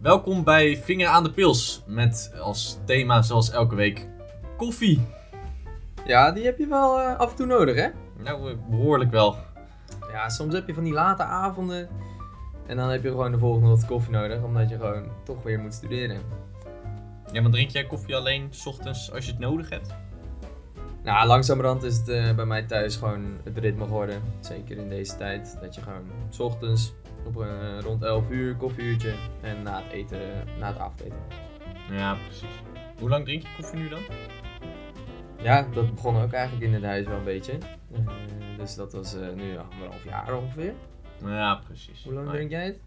Welkom bij Vinger aan de Pils. Met als thema, zoals elke week, koffie. Ja, die heb je wel eh, af en toe nodig, hè? Nou, eh, behoorlijk wel. Ja, soms heb je van die late avonden. En dan heb je gewoon de volgende wat koffie nodig, omdat je gewoon toch weer moet studeren. Ja, maar drink jij koffie alleen 's ochtends als je het nodig hebt? Nou, langzamerhand is het eh, bij mij thuis gewoon het ritme geworden. Zeker in deze tijd. Dat je gewoon 's ochtends op eh, rond 11 uur koffieuurtje. En na het eten, na het avondeten. Ja, precies. Hoe lang drink je koffie nu dan? Ja, dat begon ook eigenlijk in het huis wel een beetje. Eh, dus dat was nu anderhalf jaar ongeveer. Ja, precies. Hoe lang drink jij het?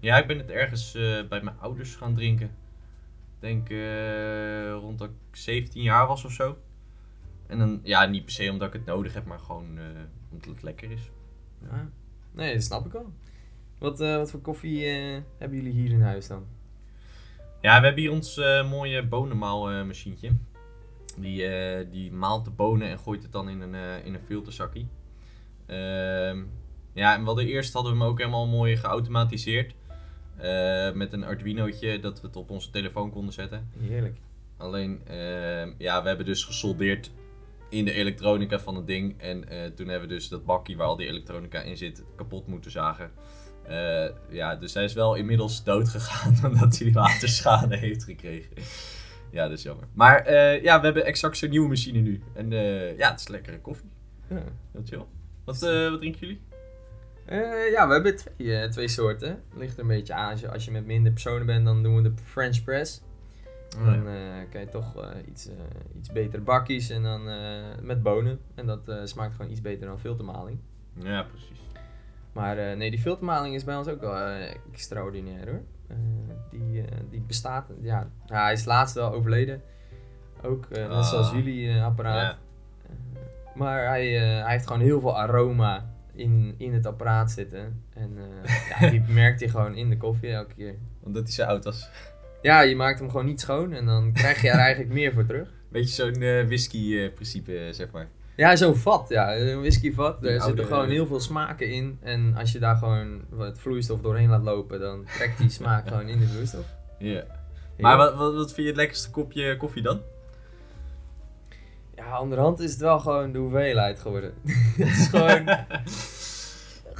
Ja, ik ben het ergens bij mijn ouders gaan drinken. Ik denk eh, rond dat ik 17 jaar was of zo. En dan, ja, niet per se omdat ik het nodig heb, maar gewoon eh, omdat het lekker is. Ja. Nee, dat snap ik wel. Wat, eh, wat voor koffie hebben jullie hier in huis dan? Ja, we hebben hier ons mooie bonenmaalmachientje. die, die maalt de bonen en gooit het dan in een, eh, in een filterzakkie. Ehm, ja, en hadden eerst hadden we hem ook helemaal mooi geautomatiseerd. Eh, met een Arduinootje dat we het op onze telefoon konden zetten. Heerlijk. Alleen, ehm, ja, we hebben dus gesoldeerd in de elektronica van het ding. En eh, toen hebben we dus dat bakje waar al die elektronica in zit kapot moeten zagen. Eh, ja, dus hij is wel inmiddels dood gegaan omdat hij waterschade heeft gekregen. Ja, dat is jammer. Maar eh, ja, we hebben exact zo'n nieuwe machine nu. En eh, ja, het is lekkere koffie. Ja. Heel chill. Wat, eh, wat drinken jullie? Eh, ja, we hebben twee, eh, twee soorten. Ligt er een beetje aan. Als je, als je met minder personen bent, dan doen we de French press. Dan eh kan je toch iets, iets betere bakjes en dan met bonen. En dat smaakt gewoon iets beter dan filtermaling. Ja, precies. Maar nee, die filtermaling is bij ons ook wel extraordinair hoor. Die, die bestaat, ja, hij is laatst wel overleden. Ook, net Ah. zoals jullie eh, apparaat. Ja. Maar hij, hij heeft gewoon heel veel aroma in, in het apparaat zitten. En eh, ja, die merkt hij gewoon in de koffie elke keer. Omdat hij zo oud was. Ja, je maakt hem gewoon niet schoon en dan krijg je er eigenlijk meer voor terug. Beetje zo'n eh, whisky-principe, eh, zeg maar. Ja, zo'n vat, ja. Een whiskyvat. Daar zitten gewoon heel veel smaken in. En als je daar gewoon wat vloeistof doorheen laat lopen, dan trekt die smaak gewoon in de vloeistof. Ja. Maar wat, wat, wat vind je het lekkerste kopje koffie dan? Ja, onderhand is het wel gewoon de hoeveelheid geworden. het is gewoon...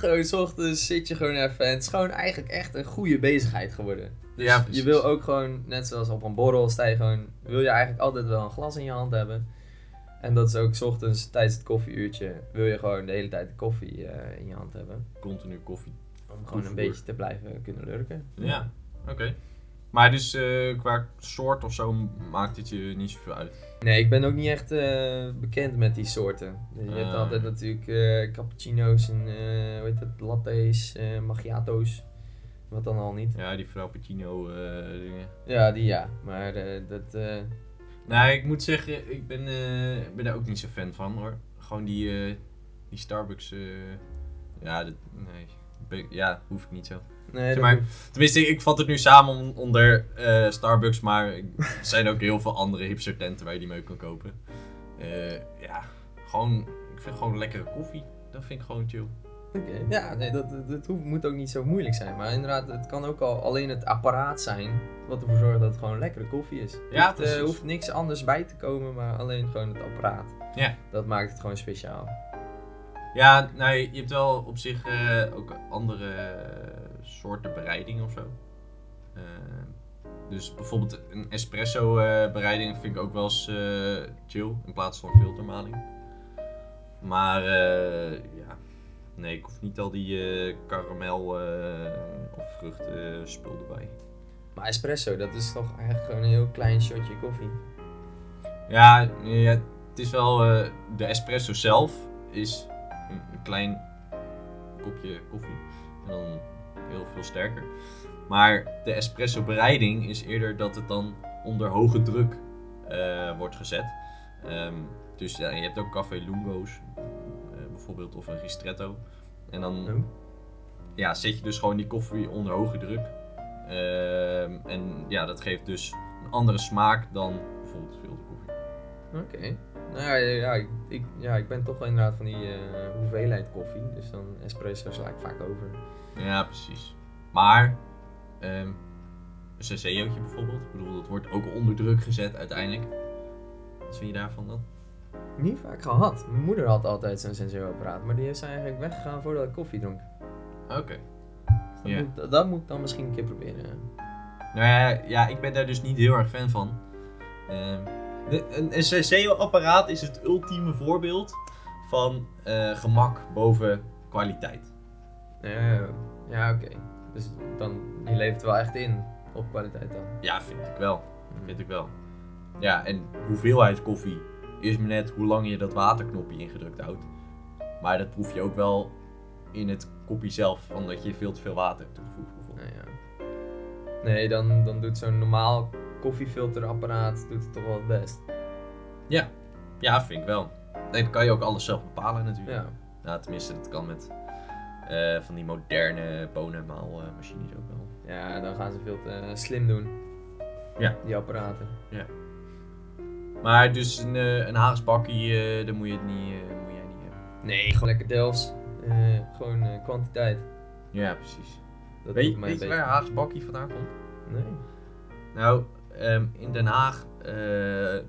gewoon, s ochtends zit je gewoon even. En het is gewoon eigenlijk echt een goede bezigheid geworden. Dus Ja, je wil ook gewoon, net zoals op een borrel, sta je gewoon... Wil je eigenlijk altijd wel een glas in je hand hebben. En dat is ook 's ochtends tijdens het koffieuurtje. Wil je gewoon de hele tijd de koffie eh, in je hand hebben. Continu koffie. Om gewoon een beetje te blijven kunnen lurken. Ja, oké. Maar dus eh, qua soort of zo maakt het je niet zoveel uit. Nee, ik ben ook niet echt eh, bekend met die soorten. Dus je hebt Ah. altijd natuurlijk eh, cappuccino's en hoe heet het, latte's, macchiato's. Wat dan al niet. Ja, die frappuccino dingen. Ja, die ja. Maar dat... Nou, ik moet zeggen, ik ben, ik ben daar ook niet zo fan van hoor. Gewoon die, die Starbucks. ja, dat, nee. Ja, hoef ik niet zo. Nee, Zeg maar, Tenminste, ik vat het nu samen on- onder eh, Starbucks, maar er zijn ook heel veel andere hipster tenten waar je die mee kan kopen. Eh, ja, gewoon, ik vind gewoon lekkere koffie. Dat vind ik gewoon chill. Oké. Ja, nee, dat, dat, hoeft- moet ook niet zo moeilijk zijn. Maar inderdaad, het kan ook al alleen het apparaat zijn wat ervoor zorgt dat het gewoon lekkere koffie is. Ja, hoeft, eh, hoeft niks anders bij te komen, maar alleen gewoon het apparaat. Ja. Dat maakt het gewoon speciaal. Ja, nou, je hebt wel op zich eh, ook andere soorten bereiding of zo. Eh, dus bijvoorbeeld een espresso eh, bereiding vind ik ook wel eens eh, chill in plaats van filtermaling. Maar ja, nee, ik hoef niet al die karamel of vruchten spul erbij. Maar espresso, dat is toch eigenlijk gewoon een heel klein shotje koffie. Ja, ja het is wel. de espresso zelf is een, een klein kopje koffie. En dan heel veel sterker. Maar de espresso bereiding is eerder dat het dan onder hoge druk eh, wordt gezet. Ehm, dus ja, je hebt ook café lungo's eh, bijvoorbeeld of een ristretto. En dan Oh. ja, zet je dus gewoon die koffie onder hoge druk. Ehm, en ja, dat geeft dus een andere smaak dan bijvoorbeeld filterkoffie. Oké. Nou ja, ja, ik, ik, ja, ik ben toch wel inderdaad van die eh, hoeveelheid koffie. Dus dan espresso sla ik vaak over. Ja, precies. Maar Ehm een Senseootje bijvoorbeeld. Ik bedoel, dat wordt ook onder druk gezet uiteindelijk. Wat vind je daarvan dan? Niet vaak gehad. Mijn moeder had altijd zo'n sensorapparaat, maar die is eigenlijk weggegaan voordat ik koffie dronk. Oké. Dat, Ja. moet, dat moet ik dan misschien een keer proberen. Nou ja, ja, ik ben daar dus niet heel erg fan van. Ehm, een een Senseo-apparaat is het ultieme voorbeeld van eh, gemak boven kwaliteit. Ja, oké. Dus dan, je levert wel echt in op kwaliteit dan. Ja, vind ik wel. Vind ik wel. Ja, en hoeveelheid koffie is maar net hoe lang je dat waterknopje ingedrukt houdt. Maar dat proef je ook wel in het kopje zelf, van dat je veel te veel water toevoegt bijvoorbeeld. Nee, ja. nee dan, dan doet zo'n normaal koffiefilterapparaat doet het toch wel het best. Ja, vind ik wel. Nee, dan kan je ook alles zelf bepalen natuurlijk. Ja. Nou, tenminste, dat kan met eh, van die moderne bonenmaalmachines ook wel. ja, dan gaan ze veel te slim doen. Ja. Die apparaten. Maar dus een, eh een eh daar moet je het niet, eh, moet jij niet hebben. Nee, gewoon lekker Delfts. Eh, gewoon eh, kwantiteit. Ja, precies. Dat Weet, weet je waar beetje- haagsbakkie vandaan komt? Nee. Nou, ehm, in Den Haag eh,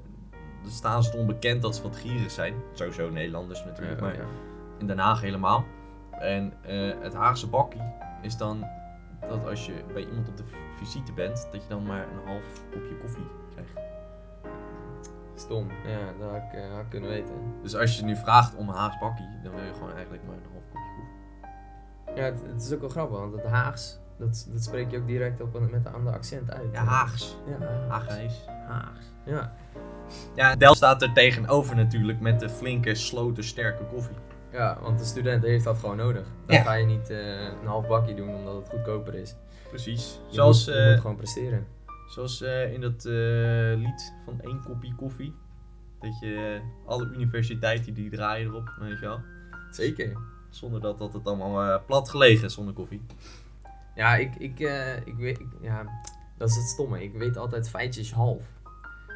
staan ze onbekend dat ze wat gierig zijn. Sowieso Nederlanders natuurlijk, Ja, maar ja. in Den Haag helemaal. En eh, het Haagse bakkie is dan dat als je bij iemand op de visite bent, dat je dan maar een half kopje koffie krijgt. Stom. Ja, dat had ik, eh, had ik kunnen weten. Dus als je nu vraagt om een Haags bakkie, dan wil je gewoon eigenlijk maar een half kopje koffie. Ja, het, het is ook wel grappig, want het Haags, dat, dat spreek je ook direct op een- met een ander accent uit. Ja, Haags. Ja, Haagijs. Haags. Ja. Ja, Del staat er tegenover natuurlijk met de flinke, sloten, sterke koffie. ja, want de student heeft dat gewoon nodig. Dan Ja. ga je niet eh, een half bakje doen omdat het goedkoper is. Precies. Je Zoals, moet, je eh, moet gewoon presteren. zoals eh, in dat eh, lied van één kopje koffie. Dat je alle universiteiten die draaien erop, weet je wel. Zeker. Zonder dat, dat het allemaal plat gelegen is zonder koffie. Ja, ik, ik, eh, ik weet, ik- ja, dat is het stomme. Ik weet altijd feitjes half.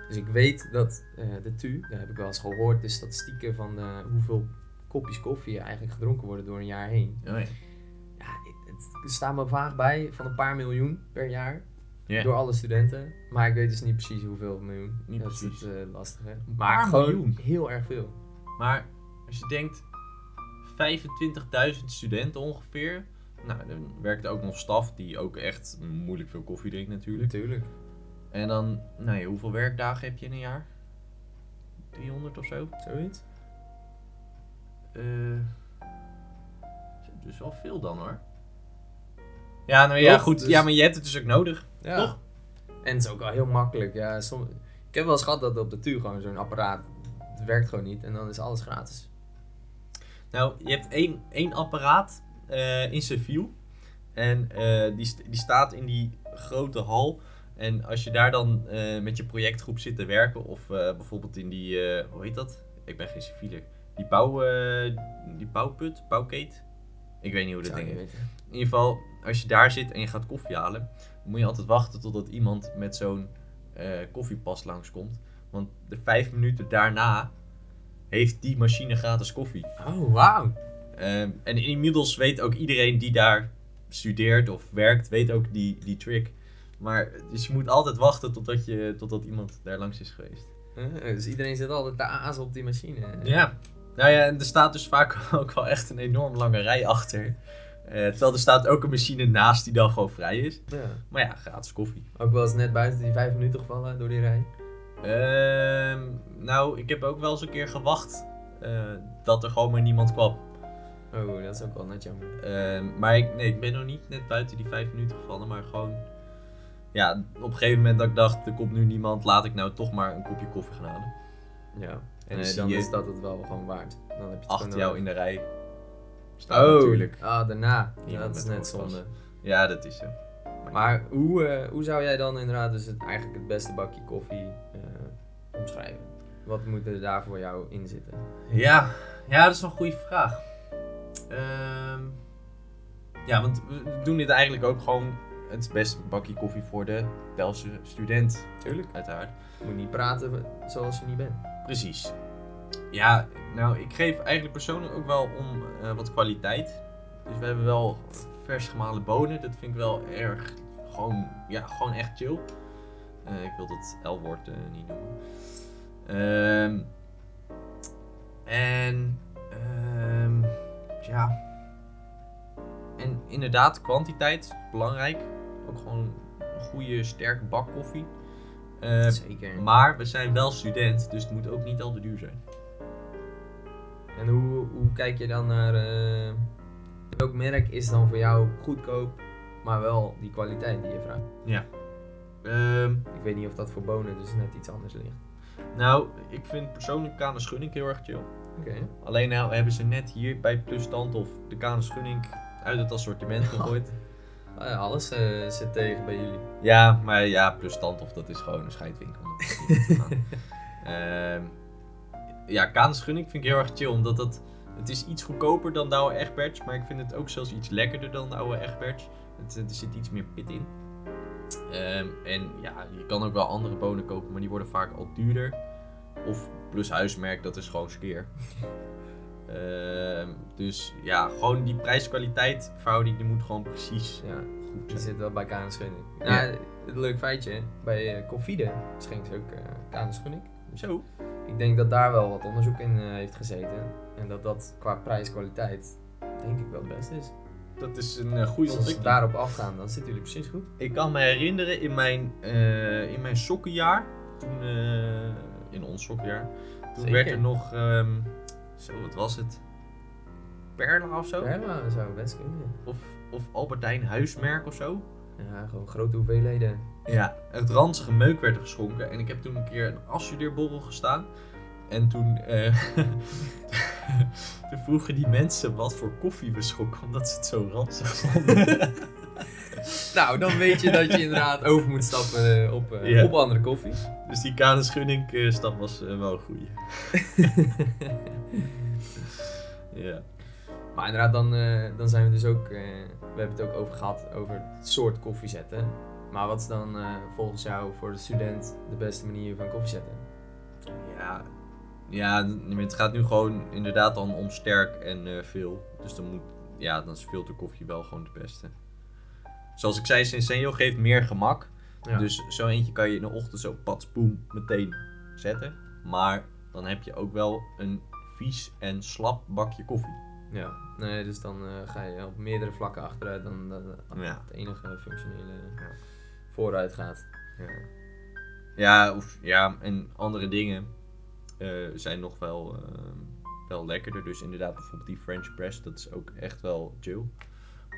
Dus ik weet dat eh, de TU, daar heb ik wel eens gehoord, de statistieken van hoeveel kopjes koffie eigenlijk gedronken worden door een jaar heen. Oh, ja. Ja, het, het staat me vaag bij van een paar miljoen per jaar. Ja. Door alle studenten. Maar ik weet dus niet precies hoeveel miljoen. Niet dat precies. is het eh, lastige. Maar gewoon miljoen. heel erg veel. Maar als je denkt, 25.000 studenten ongeveer. Nou, dan werkt er ook nog staf die ook echt moeilijk veel koffie drinkt natuurlijk. Natuurlijk. En dan, nou ja, hoeveel werkdagen heb je in een jaar? 300 of zo? Zoiets? Eh, dus wel veel dan hoor. Ja, nou ja, Toch? goed. Dus- Ja, maar je hebt het dus ook nodig. Ja. Toch? En het is ook wel heel makkelijk. Ja, som... Ik heb wel eens gehad dat op de TU gewoon zo'n apparaat. Het werkt gewoon niet en dan is alles gratis. Nou, je hebt één, één apparaat eh, in civiel. En eh, die, die staat in die grote hal. En als je daar dan eh, met je projectgroep zit te werken, of bijvoorbeeld in die, hoe heet dat? Ik ben geen civiele. Die bouw, die bouwput, bouwkeet. Ik weet niet hoe dat ding heet. In ieder geval, als je daar zit en je gaat koffie halen, dan moet je altijd wachten totdat iemand met zo'n koffiepas langskomt. Want de vijf minuten daarna heeft die machine gratis koffie. Oh, wauw. Ehm, en inmiddels weet ook iedereen die daar studeert of werkt, weet ook die, die trick. Maar dus je moet altijd wachten totdat, je, totdat iemand daar langs is geweest. Dus iedereen zit altijd te azen op die machine. Ja. Nou ja, en er staat dus vaak ook wel echt een enorm lange rij achter. Eh, terwijl er staat ook een machine naast die dan gewoon vrij is. Ja. Maar ja, gratis koffie. Ook wel eens net buiten die vijf minuten gevallen door die rij. Ehm, nou, ik heb ook wel eens een keer gewacht eh, dat er gewoon maar niemand kwam. Oh, dat is ook wel net jammer. Ehm, maar ik, nee, ik ben nog niet net buiten die vijf minuten gevallen, maar gewoon... Ja, op een gegeven moment dat ik dacht, er komt nu niemand, laat ik nou toch maar een kopje koffie gaan halen. Ja. En En dan je is dat het wel gewoon waard. Dan heb je het achter jou in de rij staan Oh, natuurlijk. Ah, daarna. Ja, dat is net zonde. Ja, dat is zo. Maar hoe, eh, hoe zou jij dan inderdaad dus het, eigenlijk het beste bakje koffie eh, omschrijven? Wat moet er daar voor jou in zitten? Ja, ja, dat is wel een goede vraag. Ehm, ja, want we doen dit eigenlijk ook gewoon het beste bakje koffie voor de Delftse student, Tuurlijk. uiteraard. Je moet niet praten zoals je niet bent. Precies. Ja, nou, ik geef eigenlijk persoonlijk ook wel om eh, wat kwaliteit. Dus we hebben wel vers gemalen bonen. Dat vind ik wel erg gewoon, ja, gewoon echt chill. Eh, ik wil dat L-woord eh, niet noemen. Ehm, en inderdaad, kwantiteit, belangrijk. Ook gewoon een goede, sterke bak koffie. Eh, Zeker. maar we zijn wel student, dus het moet ook niet al te duur zijn. En hoe, hoe kijk je dan naar... eh, welk merk is dan voor jou goedkoop, maar wel die kwaliteit die je vraagt? Ehm, Ik weet niet of dat voor bonen dus net iets anders ligt. nou, ik vind persoonlijk Kane Schunning heel erg chill. Oké. Alleen nou hebben ze net hier bij Plus Tandhof de Kane Schunning uit het assortiment gegooid. Ah ja, alles eh, zit tegen bij jullie. Ja, maar ja, Plus Tandhof dat is gewoon een scheidwinkel. Ehm ja, Kane Schunning vind ik heel erg chill, omdat dat, het is iets goedkoper dan de oude Egberts, maar ik vind het ook zelfs iets lekkerder dan de oude Egberts. Het, er zit iets meer pit in. Ehm, en ja, je kan ook wel andere bonen kopen, maar die worden vaak al duurder. Of plus huismerk, dat is gewoon skeer. Ehm, dus ja, gewoon die prijs-kwaliteit verhouding, die moet gewoon precies Ja, goed die zijn. zit wel bij Kane. Ja. Een leuk feitje. Bij uh, Confide schenkt ze ook uh, Kane Schunning. Zo. Ik denk dat daar wel wat onderzoek in eh, heeft gezeten. En dat dat qua prijs-kwaliteit denk ik wel het beste is. Dat is een eh, goede Als we ontwikkeling. daarop afgaan, dan zitten jullie precies goed. Ik kan me herinneren in mijn, eh, in mijn sokkenjaar, toen, eh, in ons sokkenjaar, toen Zeker. werd er nog, ehm, zo wat was het, Perla of zo? Ja, dat zou best kunnen. Of, of Albertijn huismerk of zo? Ja, gewoon grote hoeveelheden. Ja, het ranzige meuk werd er geschonken en ik heb toen een keer een afstudeerborrel gestaan. En toen, eh, toen vroegen die mensen wat voor koffie we schonken, omdat ze het zo ranzig vonden. Nou, dan weet je dat je inderdaad over moet stappen eh, op, eh, op andere koffie. dus die Schunning eh, stap was wel een goeie. Ja. Maar inderdaad, dan, dan zijn we dus ook... we hebben het ook over gehad, over het soort koffie zetten. Maar wat is dan volgens jou voor de student de beste manier van koffie zetten? Ja, ja, het gaat nu gewoon inderdaad dan om sterk en veel. Dus dan moet, ja, dan is filterkoffie wel gewoon de beste. Zoals ik zei, Senseo geeft meer gemak. Ja. Dus zo eentje kan je in de ochtend zo pats, boem, meteen zetten. Maar dan heb je ook wel een vies en slap bakje koffie. Ja, nee, dus dan eh, ga je op meerdere vlakken achteruit dan dat Ja. het enige functionele Ja. vooruit gaat. Ja, ja, of, ja en andere dingen eh, zijn nog wel, eh, wel lekkerder. Dus inderdaad, bijvoorbeeld die French press, dat is ook echt wel chill.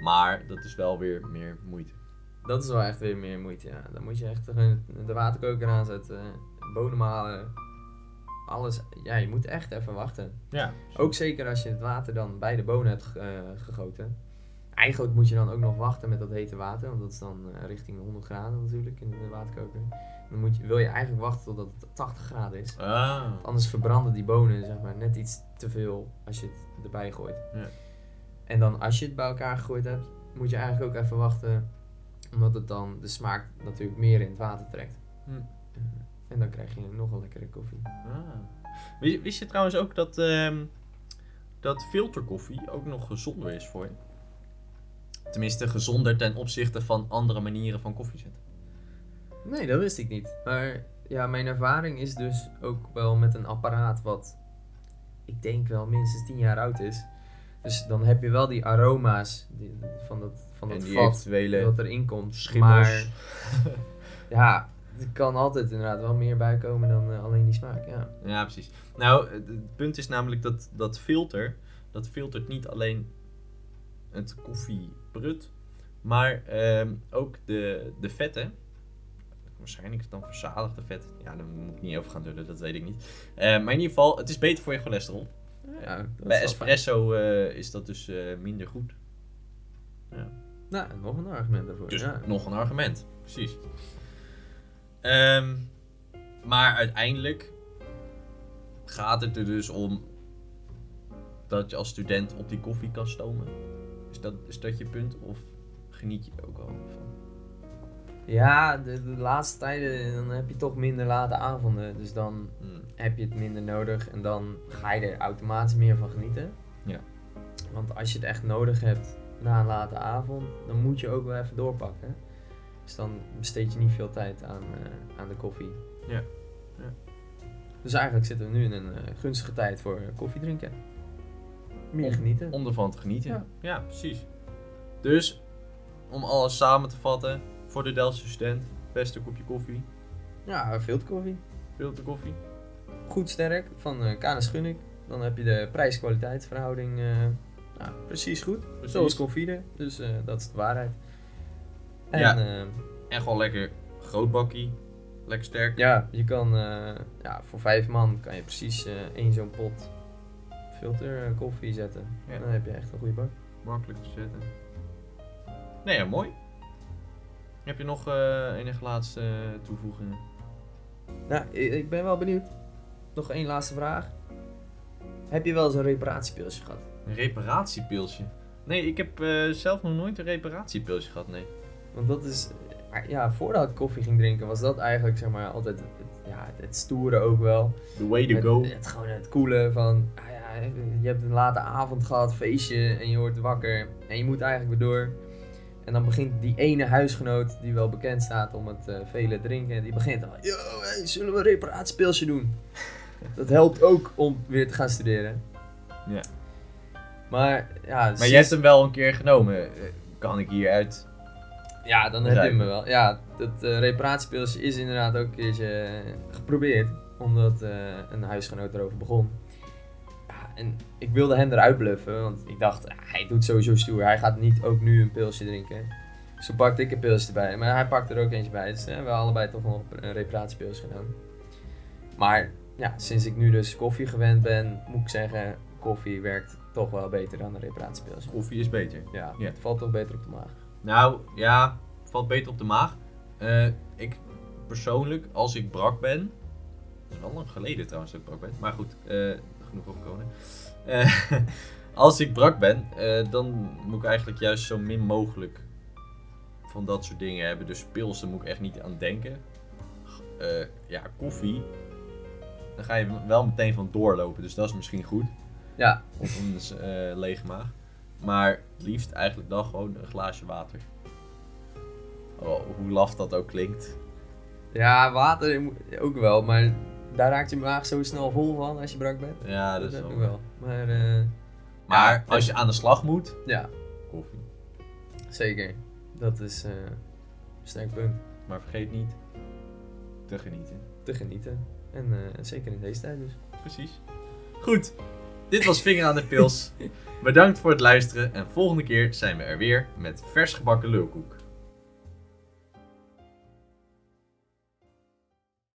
Maar dat is wel weer meer moeite. Dat is wel echt weer meer moeite, ja. Dan moet je echt de waterkoker aanzetten, bonen malen, alles. Ja, je moet echt even wachten. Ja. Ook zeker als je het water dan bij de bonen hebt eh, gegoten. Eigenlijk moet je dan ook nog wachten met dat hete water, want dat is dan eh, richting de 100 graden natuurlijk in de waterkoker. Dan moet je, wil je eigenlijk wachten totdat het 80 graden is. Ah. Anders verbranden die bonen zeg maar, net iets te veel als je het erbij gooit. Ja. En dan als je het bij elkaar gegooid hebt, moet je eigenlijk ook even wachten. Omdat het dan de smaak natuurlijk meer in het water trekt. Hm. Eh, En dan krijg je nog een lekkere koffie. Ah. Wist, wist je trouwens ook dat, ehm, dat filterkoffie ook nog gezonder is voor je? Tenminste, gezonder ten opzichte van andere manieren van koffie zetten. Nee, dat wist ik niet. Maar ja, mijn ervaring is dus ook wel met een apparaat wat ik denk wel minstens 10 jaar oud is. Dus dan heb je wel die aroma's die, van dat, van dat die vat eventuele wat erin komt. schimmels. Maar ja, er kan altijd inderdaad wel meer bij komen dan eh, alleen die smaak. Ja. Ja, precies. Nou, het, het punt is namelijk dat dat filter, dat filtert niet alleen het koffiebrut, maar ehm, ook de, de vetten. Waarschijnlijk is het dan verzadigde vet. Ja, daar moet ik niet over gaan lullen, dat weet ik niet. Eh, maar in ieder geval, het is beter voor je cholesterol. Ja Bij espresso eh, is dat dus eh, minder goed. fijn. Nou, nog een argument daarvoor. Dus ja. nog een argument, precies. Ehm, maar uiteindelijk gaat het er dus om dat je als student op die koffie kan stomen. Is dat, is dat je punt? Of geniet je er ook wel van? Ja, de, de laatste tijden dan heb je toch minder late avonden. Dus dan Hmm. heb je het minder nodig en dan ga je er automatisch meer van genieten. Ja. Want als je het echt nodig hebt na een late avond, dan moet je ook wel even doorpakken. Dus dan besteed je niet veel tijd aan, eh, aan de koffie. Ja. Ja. Dus eigenlijk zitten we nu in een eh, gunstige tijd voor koffie drinken. Meer genieten. Om ervan te genieten. Ja. Ja. precies. Dus, om alles samen te vatten, voor de Delftse student, beste kopje koffie, Ja, filterkoffie. filterkoffie. Goed sterk, van eh Canis Gunnik. Dan heb je de prijs-kwaliteit verhouding eh, nou, precies goed. Precies. Zoals koffie. Dus eh, dat is de waarheid. En Ja. En gewoon lekker groot bakkie, lekker sterk. ja je kan ja, voor vijf man kan je precies één zo'n pot filter koffie zetten. Ja. Dan heb je echt een goede bak. Makkelijk te zetten. Nee, ja, mooi. Heb je nog eh, enige laatste eh, toevoegingen? Nou, ik ben wel benieuwd. Nog één laatste vraag. Heb je wel eens een reparatiepilsje gehad? Een reparatiepilsje? Nee, ik heb eh, zelf nog nooit een reparatiepilsje gehad, nee. Want dat is, ja, voordat ik koffie ging drinken, was dat eigenlijk zeg maar altijd het, ja, het, het stoere ook wel. The way to Het, go. het gewoon het coole van, ah ja, je hebt een late avond gehad, feestje en je wordt wakker en je moet eigenlijk weer door. En dan begint die ene huisgenoot die wel bekend staat om het eh, vele drinken, die begint al, yo, hey, zullen we een reparatiepilsje doen? Dat helpt ook om weer te gaan studeren. Ja. Maar ja, Maar je hebt hem wel een keer genomen. Eh, Kan ik hieruit? Ja, dan heb je me wel. Ja, dat eh reparatiepilsje is inderdaad ook een keertje geprobeerd. Omdat een huisgenoot erover begon. En ik wilde hem eruit bluffen. Want ik dacht, hij doet sowieso stoer. Hij gaat niet ook nu een pilsje drinken. Dus toen pakte ik een pilsje erbij. Maar hij pakte er ook eentje bij. Dus eh, we hebben allebei toch nog een reparatiepilsje gedaan. Maar ja, sinds ik nu dus koffie gewend ben, moet ik zeggen... Koffie werkt toch wel beter dan een reparatiepilsje. Koffie is beter. Ja, Ja. het valt toch beter op de maag. Nou, ja, valt beter op de maag. Eh, ik persoonlijk, als ik brak ben. Dat is wel lang geleden trouwens dat ik brak ben. Maar goed, eh, genoeg over. Eh, als ik brak ben, eh, dan moet ik eigenlijk juist zo min mogelijk van dat soort dingen hebben. Dus pilsen moet ik echt niet aan denken. Eh, ja, koffie. Dan ga je wel meteen van doorlopen. Dus dat is misschien goed. Ja, Op een lege maag. Maar het liefst eigenlijk dan gewoon een glaasje water. Oh, hoe laf dat ook klinkt. Ja, water ook wel, maar daar raakt je maag zo snel vol van als je brak bent. Ja, dat is wel. wel. Maar eh, Maar Ja, als je aan de slag moet, ja, koffie. zeker. Dat is eh, een sterk punt. Maar vergeet niet te genieten. Te genieten. En eh, zeker in deze tijd dus. Precies. Goed. Dit was Vinger aan de Pils. Bedankt voor het luisteren en volgende keer zijn we er weer met vers gebakken lulkoek.